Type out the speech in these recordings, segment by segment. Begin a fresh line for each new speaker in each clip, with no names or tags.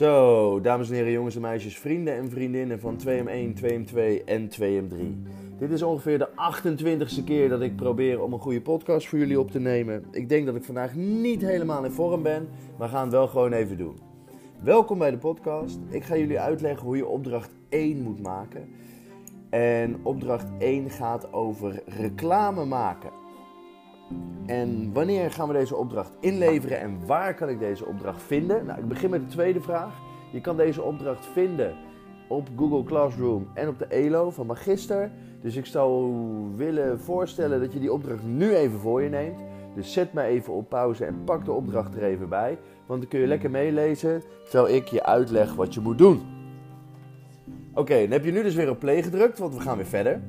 Zo, dames en heren, jongens en meisjes, vrienden en vriendinnen van 2M1, 2M2 en 2M3. Dit is ongeveer de 28ste keer dat ik probeer om een goede podcast voor jullie op te nemen. Ik denk dat ik vandaag niet helemaal in vorm ben, maar gaan het wel gewoon even doen. Welkom bij de podcast. Ik ga jullie uitleggen hoe je opdracht 1 moet maken. En opdracht 1 gaat over reclame maken. En wanneer gaan we deze opdracht inleveren en waar kan ik deze opdracht vinden? Nou, ik begin met de tweede vraag. Je kan deze opdracht vinden op Google Classroom en op de ELO van Magister. Dus ik zou willen voorstellen dat je die opdracht nu even voor je neemt. Dus zet me even op pauze en pak de opdracht er even bij. Want dan kun je lekker meelezen terwijl ik je uitleg wat je moet doen. Oké, dan heb je nu dus weer op play gedrukt, want we gaan weer verder.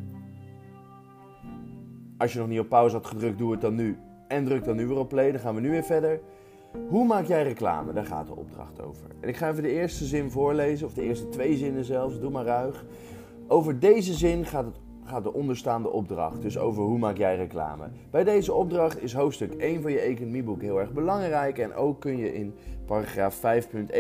Als je nog niet op pauze had gedrukt, doe het dan nu. En druk dan nu weer op play, dan gaan we nu weer verder. Hoe maak jij reclame? Daar gaat de opdracht over. En ik ga even de eerste zin voorlezen, of de eerste twee zinnen zelfs, doe maar ruig. Over deze zin gaat, het, gaat de onderstaande opdracht, dus over hoe maak jij reclame. Bij deze opdracht is hoofdstuk 1 van je economieboek heel erg belangrijk en ook kun je in paragraaf 5.1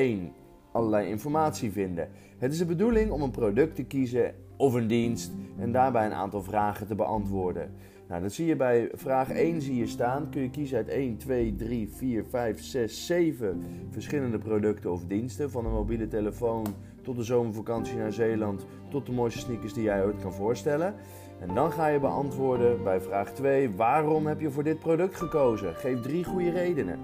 allerlei informatie vinden. Het is de bedoeling om een product te kiezen of een dienst en daarbij een aantal vragen te beantwoorden. Nou, dat zie je bij vraag 1 zie je staan. Kun je kiezen uit 1, 2, 3, 4, 5, 6, 7 verschillende producten of diensten. Van een mobiele telefoon tot de zomervakantie naar Zeeland tot de mooiste sneakers die jij ooit kan voorstellen. En dan ga je beantwoorden bij vraag 2: waarom heb je voor dit product gekozen? Geef drie goede redenen.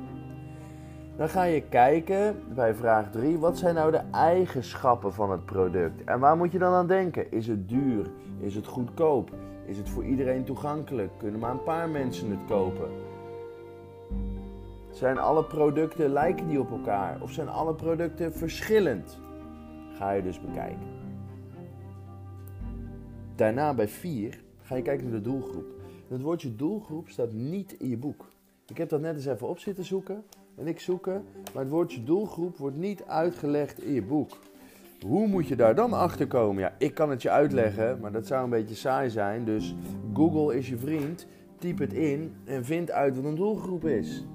Dan ga je kijken bij vraag 3, wat zijn nou de eigenschappen van het product? En waar moet je dan aan denken? Is het duur? Is het goedkoop? Is het voor iedereen toegankelijk? Kunnen maar een paar mensen het kopen? Zijn alle producten, lijken die op elkaar? Of zijn alle producten verschillend? Ga je dus bekijken. Daarna bij 4 ga je kijken naar de doelgroep. het woordje doelgroep staat niet in je boek. Ik heb dat net eens even op zitten zoeken en ik zoeken, maar het woordje doelgroep wordt niet uitgelegd in je boek. Hoe moet je daar dan achter komen? Ja, ik kan het je uitleggen, maar dat zou een beetje saai zijn. Dus Google is je vriend. Typ het in en vind uit wat een doelgroep is.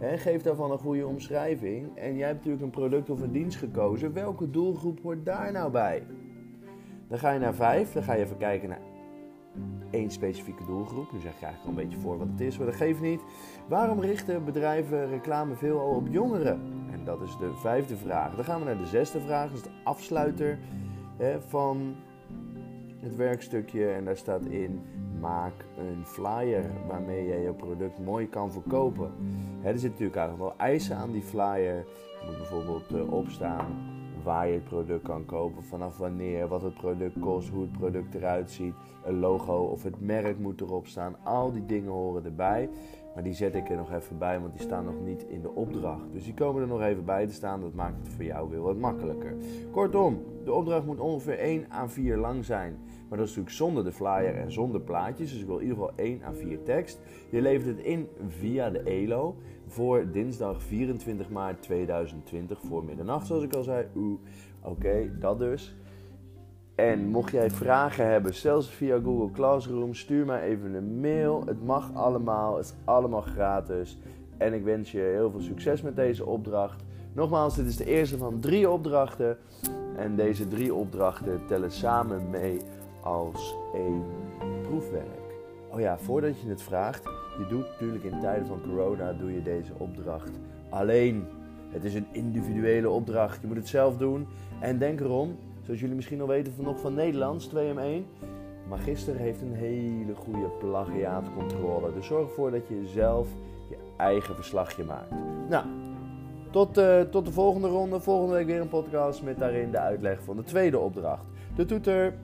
geef daarvan een goede omschrijving. En jij hebt natuurlijk een product of een dienst gekozen. Welke doelgroep hoort daar nou bij? Dan ga je naar 5. Dan ga je even kijken naar één specifieke doelgroep. Nu zeg ik eigenlijk al een beetje voor wat het is, maar dat geeft niet. Waarom richten bedrijven reclame veelal op jongeren? Dat is de vijfde vraag. Dan gaan we naar de zesde vraag, dat is de afsluiter hè, van het werkstukje. En daar staat in: maak een flyer waarmee je je product mooi kan verkopen. Hè, er zitten natuurlijk eigenlijk wel eisen aan die flyer. Er moet bijvoorbeeld uh, opstaan waar je het product kan kopen, vanaf wanneer, wat het product kost, hoe het product eruit ziet, een logo of het merk moet erop staan. Al die dingen horen erbij. Maar die zet ik er nog even bij, want die staan nog niet in de opdracht. Dus die komen er nog even bij te staan. Dat maakt het voor jou weer wat makkelijker. Kortom, de opdracht moet ongeveer 1 à 4 lang zijn. Maar dat is natuurlijk zonder de flyer en zonder plaatjes. Dus ik wil in ieder geval 1 à 4 tekst. Je levert het in via de ELO voor dinsdag 24 maart 2020 voor middernacht, zoals ik al zei. Oeh, oké, dat dus. En mocht jij vragen hebben, stel ze via Google Classroom, stuur mij even een mail. Het mag allemaal, het is allemaal gratis. En ik wens je heel veel succes met deze opdracht. Nogmaals, dit is de eerste van drie opdrachten. En deze drie opdrachten tellen samen mee als één proefwerk. Oh ja, voordat je het vraagt, je doet natuurlijk in tijden van corona doe je deze opdracht alleen. Het is een individuele opdracht. Je moet het zelf doen. En denk erom, zoals jullie misschien al weten nog van Nederlands 2M1. Magister heeft een hele goede plagiaatcontrole. Dus zorg ervoor dat je zelf je eigen verslagje maakt. Nou, tot, uh, tot de volgende ronde. Volgende week weer een podcast met daarin de uitleg van de tweede opdracht. De toeter.